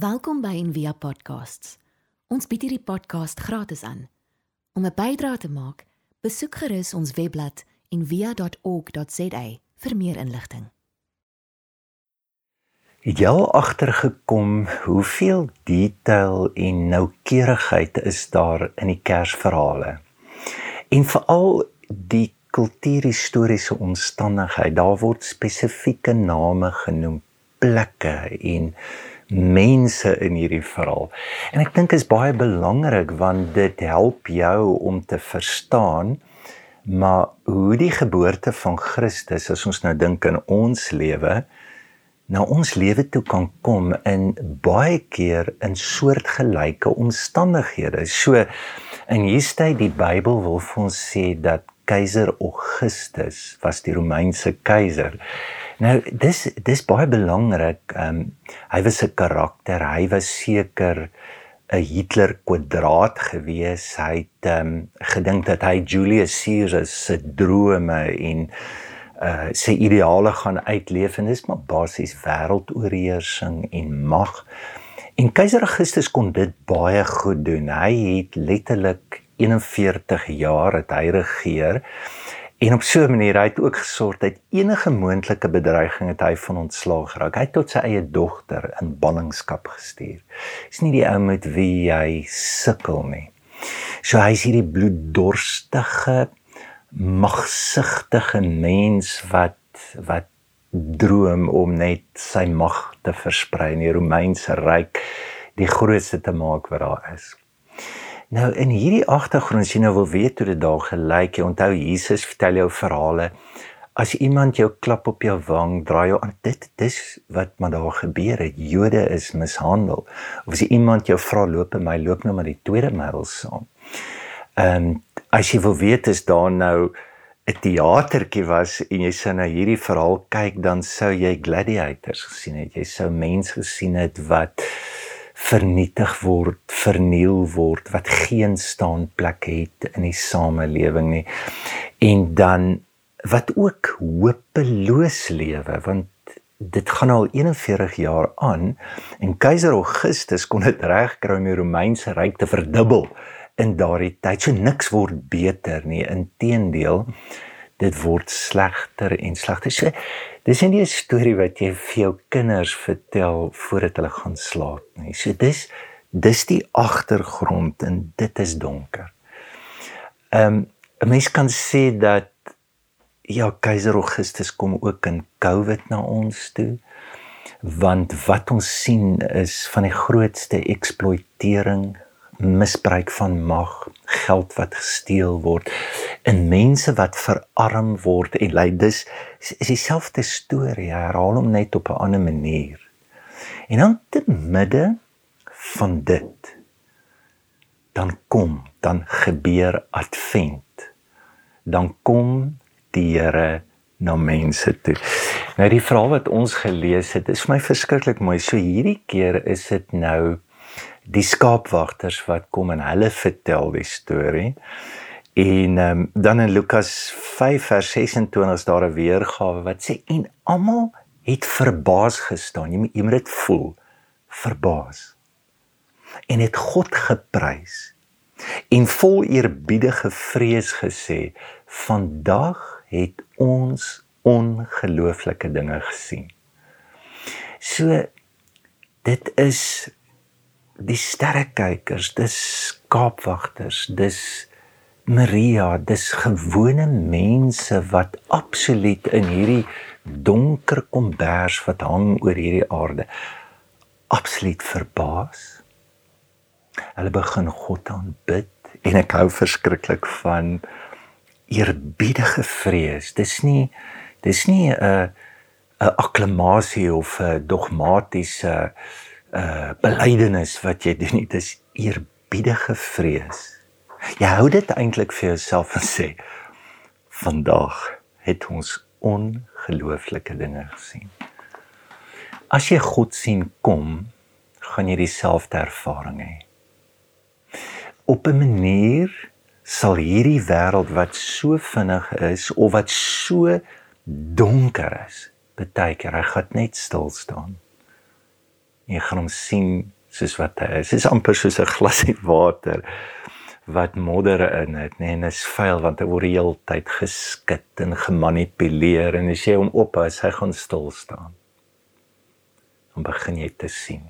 Welkom by Envia Podcasts. Ons bied hierdie podcast gratis aan. Om 'n bydrae te maak, besoek gerus ons webblad en via.org.za vir meer inligting. Het jy al agtergekom hoeveel detail en noukeurigheid is daar in die Kersverhale? En veral die kultuurhistoriese omstandigheid, daar word spesifieke name genoem, plekke en mense in hierdie verhaal. En ek dink is baie belangrik want dit help jou om te verstaan maar hoe die geboorte van Christus as ons nou dink in ons lewe na ons lewe toe kan kom in baie keer in soortgelyke omstandighede. So in hierdie die Bybel wil vir ons sê dat keiser Augustus was die Romeinse keiser. Nou dis dis baie belangrik. Ehm um, hy was 'n karakter. Hy was seker 'n Hitler kwadraat gewees. Hy het ehm um, gedink dat hy Julius Caesar se drome en uh sy ideale gaan uitleef en dis maar basies wêreldoorheersing en mag. En keiser Augustus kon dit baie goed doen. Hy het letterlik 41 jaar het hy regeer. En op so 'n manier hy het ook gesorg dat enige moontlike bedreiging het hy van ontslaag geraak. Hy het tot sy eie dogter in ballingskap gestuur. Dis nie die ou met wie hy sukkel nie. So hy is hierdie bloeddorstige, magsigtige mens wat wat droom om net sy mag te versprei in die Romeinse ryk, die grootste te maak wat daar is. Nou in hierdie agtergrond sien nou wil weet hoe dit daar gelyk. Jy onthou Jesus vertel jou verhale. As iemand jou klap op jou wang, draai jou aan. Dit dis wat maar daar gebeur het. Jode is mishandel. Of as iemand jou vra loop en my loop nou maar die tweede myl saam. Ehm um, as jy wil weet is daar nou 'n teatertjie was en jy sou na hierdie verhaal kyk dan sou jy gladiators gesien het. Jy sou mense gesien het wat vernietig word, verniel word, wat geen staanplek het in die samelewing nie. En dan wat ook hopeloos lewe want dit gaan al 41 jaar aan en keiser Augustus kon dit regkry om die Romeinse ryk te verdubbel in daardie tyd. So niks word beter nie, inteendeel dit word slegter en slegter. So dis nie 'n storie wat jy vir jou kinders vertel voordat hulle gaan slaap nie. So dis dis die agtergrond en dit is donker. Ehm um, 'n mens kan sê dat ja keiser Augustus kom ook in COVID na ons toe want wat ons sien is van die grootste eksploitering misbruik van mag, geld wat gesteel word, en mense wat verarm word en ly dis is dieselfde storie, herhaal hom net op 'n ander manier. En dan te midde van dit dan kom, dan gebeur advent. Dan kom die Here na mense toe. Nou die verhaal wat ons gelees het, is vir my verskriklik mooi. So hierdie keer is dit nou die skaapwagters wat kom en hulle vertel die storie. En um, dan in Lukas 5 vers 26 is daar 'n weergawe wat sê en almal het verbaas gestaan. Jy moet jy moet dit voel. Verbaas. En het God geprys. En vol eerbiedige vrees gesê: "Vandag het ons ongelooflike dinge gesien." So dit is die sterrekykers, dis skaapwagters, dis Maria, dis gewone mense wat absoluut in hierdie donker kombers wat hang oor hierdie aarde absoluut verbaas. Hulle begin God aanbid en ek hou verskriklik van eerbiedige vrees. Dis nie dis nie 'n 'n akklamasie of 'n dogmatiese uh, uh belydenis wat jy doen, dit is eerbiedige vrees. Jy hou dit eintlik vir jouself en sê vandag het ons ongelooflike dinge gesien. As jy God sien kom, gaan jy dieselfde ervaring hê. Op 'n manier sal hierdie wêreld wat so vinnig is of wat so donker is, baie keer hy gaan net stil staan En gaan hom sien soos wat hy is. Dit is amper soos 'n glasie water wat modder in het, nê, nee, en is vuil want hy word die hele tyd geskit en gemanipuleer en as jy hom ophou, hy gaan stil staan. Dan begin jy te sien.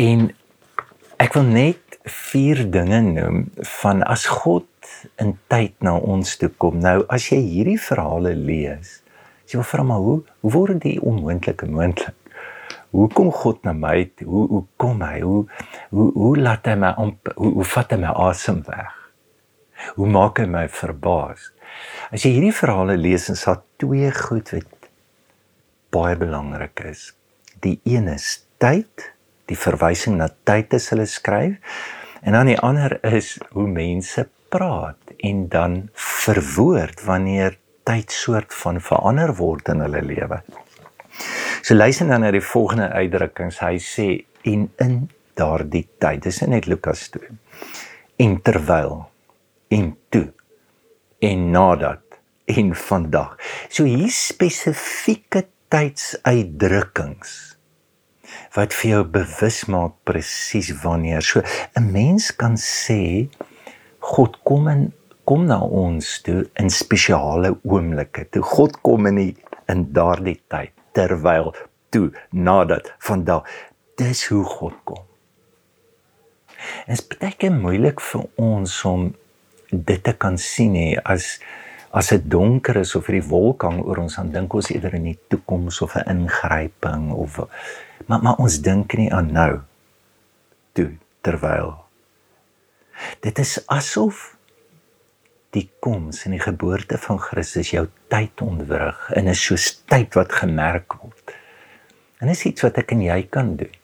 En ek wil net vier dinge noem van as God in tyd na ons toe kom. Nou as jy hierdie verhale lees, jy wil vra maar hoe hoe word die onmoontlike moontlik? Hoe kom God na my toe? Hoe hoe kom hy? Hoe hoe hoe laat hy my op hoe hoe vat hy my asem weg? Hoe maak hy my verbaas? As jy hierdie verhale lees en sa twee goed wat baie belangrik is. Die een is tyd, die verwysing na tyd is hulle skryf. En dan die ander is hoe mense praat en dan verwoord wanneer tyd soort van verander word in hulle lewe. So luister dan na die volgende uitdrukkings. Hy sê en in daardie tyd, dis net Lukas 2. En terwyl en toe en nadat en vandag. So hier spesifieke tydsuitdrukkings wat vir jou bewus maak presies wanneer. So 'n mens kan sê God kom in kom na ons toe in spesiale oomblikke. Toe God kom in die, in daardie tyd terwyl toe nadat vandag dis hoe God kom. En dit beteken moeilik vir ons om dit te kan sien hè as as dit donker is of hierdie wolk hang oor ons dan dink ons eerder in die toekoms of 'n ingryping of maar maar ons dink nie aan nou toe terwyl dit is asof die koms en die geboorte van Christus jou tyd ontwrig en is soos tyd wat gemerk word. En is iets wat ek en jy kan doen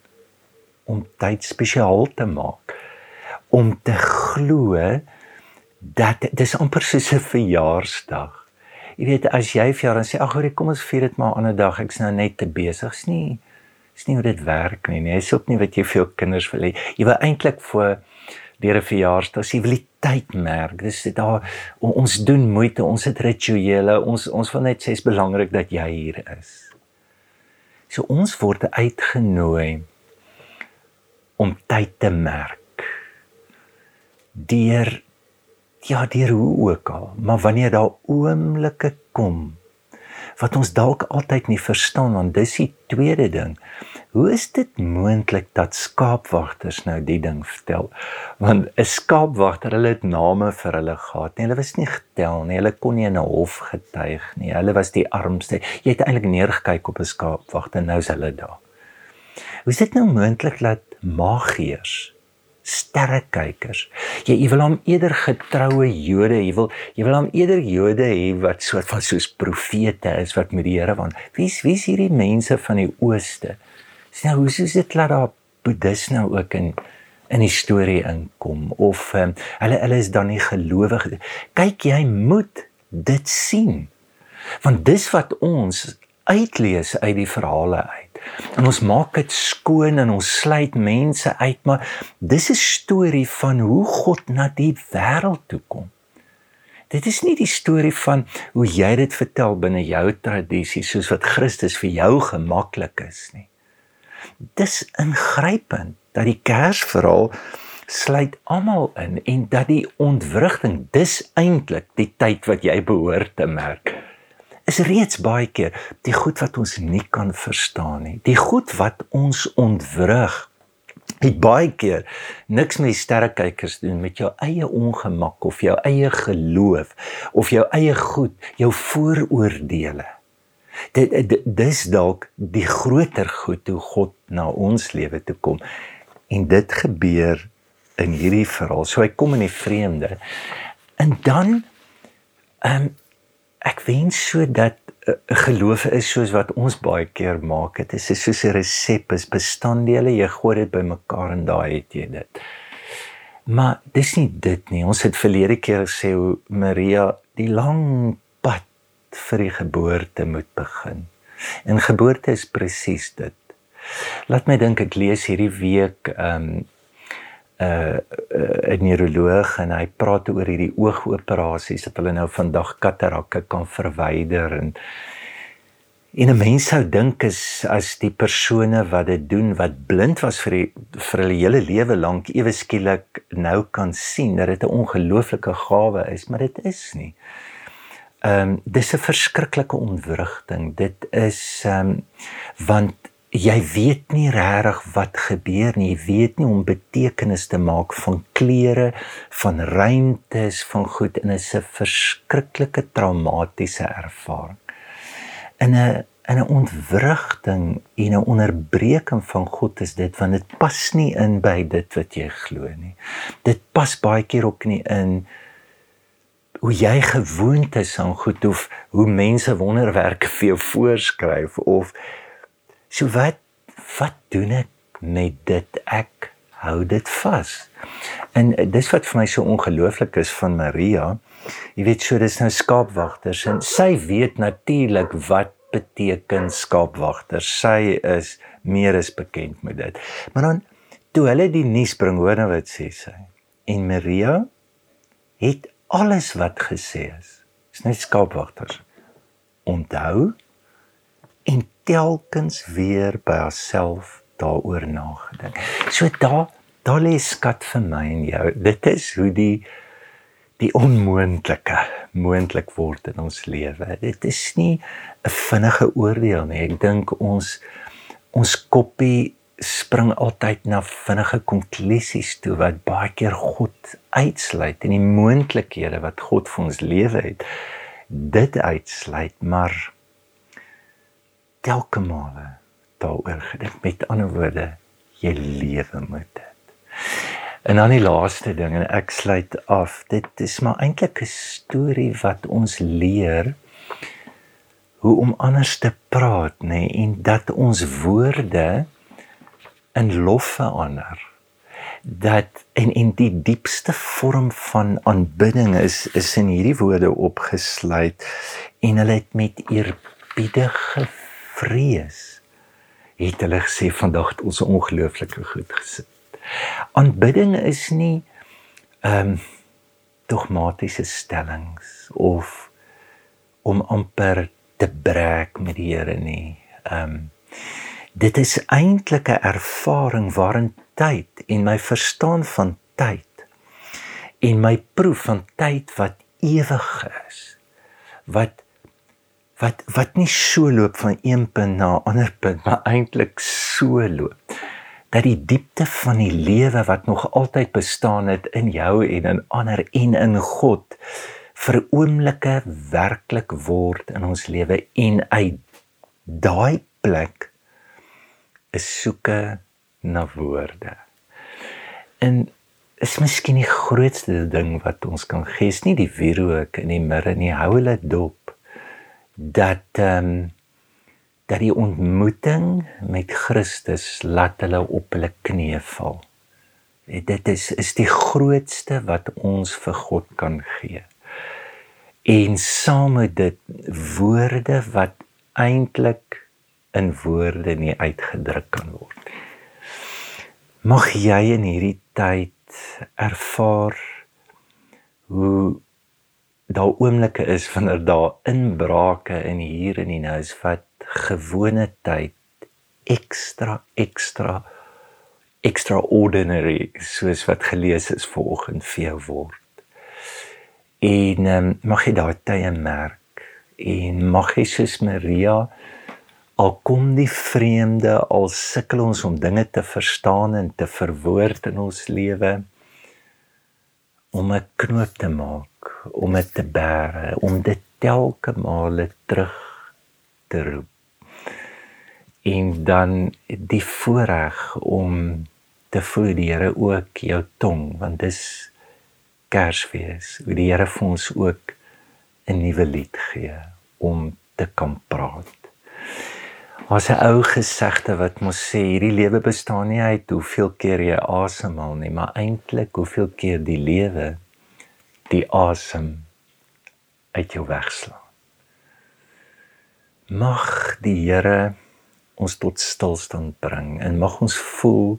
om tyd spesiaal te maak om te glo dat dis amper soos 'n verjaarsdag. Jy weet as jy vir jaar dan sê ag hoor kom ons vier dit maar 'n ander dag ek's nou net te besig. Dis nie dis nie hoe dit werk nie. Jy ook nie wat jy vir jou kinders wil hê. Jy wil eintlik vir deur 'n verjaarsdag jy wil tyd merk. Dis daar ons doen moeite, ons het rituele. Ons ons wil net sê dit is belangrik dat jy hier is. So ons word uitgenooi om tyd te merk. Deur ja, deur hoe ook al, maar wanneer daar oomblikke kom wat ons dalk altyd nie verstaan want dis die tweede ding. Hoe is dit moontlik dat skaapwagters nou die ding vertel? Want 'n skaapwagter, hulle het name vir hulle gehad. Nee, hulle was nie getel nie. Hulle kon nie in 'n hof getuig nie. Hulle was die armste. Jy het eintlik neergekyk op 'n skaapwagter en nou is hulle daar. Hoe is dit nou moontlik dat magiërs sterrekykers. Jy jy wil hom eerder getroue Jode, jy wil jy wil hom eerder Jode hê wat soort van soos profete is wat met die Here want wie's wie's hierdie mense van die ooste? Sien nou hoe is dit dat daar boeddhis nou ook in in die storie inkom of um, hulle hulle is dan nie gelowig. Kyk jy moet dit sien. Want dis wat ons uitlees uit die verhale uit en ons maak dit skoon en ons sluit mense uit maar dis 'n storie van hoe God na die wêreld toe kom. Dit is nie die storie van hoe jy dit vertel binne jou tradisie soos wat Christus vir jou gemaklik is nie. Dis ingrypend dat die kersverhaal sluit almal in en dat die ontwrigting dis eintlik die tyd wat jy behoort te merk is reeds baie keer die goed wat ons nie kan verstaan nie. Die goed wat ons ontwrig het baie keer niks met sterrekykers doen met jou eie ongemak of jou eie geloof of jou eie goed, jou vooroordeele. Dit dis dalk die groter goed hoe God na ons lewe toe kom. En dit gebeur in hierdie verhaal. So hy kom in die vreemde. En dan ehm um, ek wens so dat 'n uh, geloof is soos wat ons baie keer maak. Dit is soos 'n resep, is bestanddele, jy gooi dit bymekaar en daai het jy dit. Maar dis nie dit nie. Ons het verlede keer gesê hoe Maria die lang pad vir die geboorte moet begin. En geboorte is presies dit. Laat my dink ek lees hierdie week ehm um, 'n uh, 'n uh, neuroloog en hy praat oor hierdie oogoperasies dat hulle nou vandag katarakke kan verwyder en En 'n mens sou dink as as die persone wat dit doen wat blind was vir die, vir hulle hele lewe lank ewe skielik nou kan sien dat dit 'n ongelooflike gawe is, maar dit is nie. Ehm um, dis 'n verskriklike ontwrigting. Dit is ehm um, want jy weet nie regtig wat gebeur nie. Jy weet nie om betekenis te maak van kleure, van ruimtes, van goed en dit is 'n verskriklike traumatiese ervaring in 'n in 'n ontwrigting en 'n onderbreking van God is dit want dit pas nie in by dit wat jy glo nie. Dit pas baie keer ook nie in hoe jy gewoond is aan goed of hoe mense wonderwerke vir jou voorskryf of so wat wat doen ek met dit ek hou dit vas. En dis wat vir my so ongelooflik is van Maria. Jy weet so dis nou skaapwagters en sy weet natuurlik wat beteken skaapwagter. Sy is meer as bekend met dit. Maar dan toe hulle die nuus bring, hoor nou wat sê sy. En Maria het alles wat gesê is. Dis net skaapwagters. Onthou en telkens weer by haarself daaroor nagedink. So daar daar lê skat vir my en jou. Dit is hoe die die onmoontlike moontlik word in ons lewe. Dit is nie 'n vinnige oordeel nie. Ek dink ons ons koppie spring altyd na vinnige konklusies toe wat baie keer God uitsluit en die moontlikhede wat God vir ons lewe het. Dit uitsluit, maar telke male daaroor gedink met ander woorde, jy lewe met dit. En dan die laaste ding en ek sluit af. Dit is maar eintlik 'n storie wat ons leer hoe om anders te praat, nê, nee, en dat ons woorde in lof verander. Dat en en die diepste vorm van aanbidding is is in hierdie woorde opgesluit en hulle het met eerbiedige vrees het hulle gesê vandag het ons ongelooflike goed gesit. Aanbidding is nie ehm um, dogmatiese stellings of om amper te breek met die Here nie. Ehm um, dit is eintlik 'n ervaring waarin tyd en my verstaan van tyd en my proef van tyd wat ewig is. Wat wat wat nie so loop van een punt na 'n ander punt, maar eintlik so loop dat die diepte van die lewe wat nog altyd bestaan het in jou en in ander en in God vir oomblikke werklik word in ons lewe en uit daai plek is soeke na woorde. En is miskien die grootste ding wat ons kan gee, is nie die wierook in die mirre nie, hou hulle dop dat ehm um, dat die ontmoeting met Christus laat hulle op hulle knieë val. Dit is is die grootste wat ons vir God kan gee en saam met dit woorde wat eintlik in woorde nie uitgedruk kan word. Mag jy in hierdie tyd ervaar hoe daar oomblikke is wanneer daar inbrake in hier en nou is wat gewone tyd ekstra ekstra extraordinary soos wat gelees is vanoggend vir jou word. En um, mag jy daai tye merk en mag jy soos Maria al kom die vreemde al sukkel ons om dinge te verstaan en te verwoord in ons lewe om 'n knoop te maak om dit te bære om dit telke male terug te roep en dan die voorreg om te voel die Here ook jou tong want dis Kersfees, hoe die Here vir ons ook 'n nuwe lied gee om te kan praat. Ons 'n ou gesegde wat mos sê hierdie lewe bestaan nie uit hoeveel keer jy asemhaal nie, maar eintlik hoeveel keer die lewe die asem uit jou wegslaan. Mag die Here ons tot stilstand bring en mag ons voel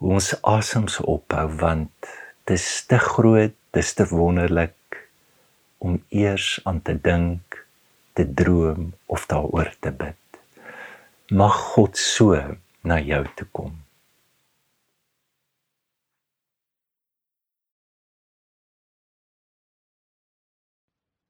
hoe ons asems ophou want dis te groot, dis te wonderlik om eers aan te dink, te droom of daaroor te bid. Mag God so na jou toe kom.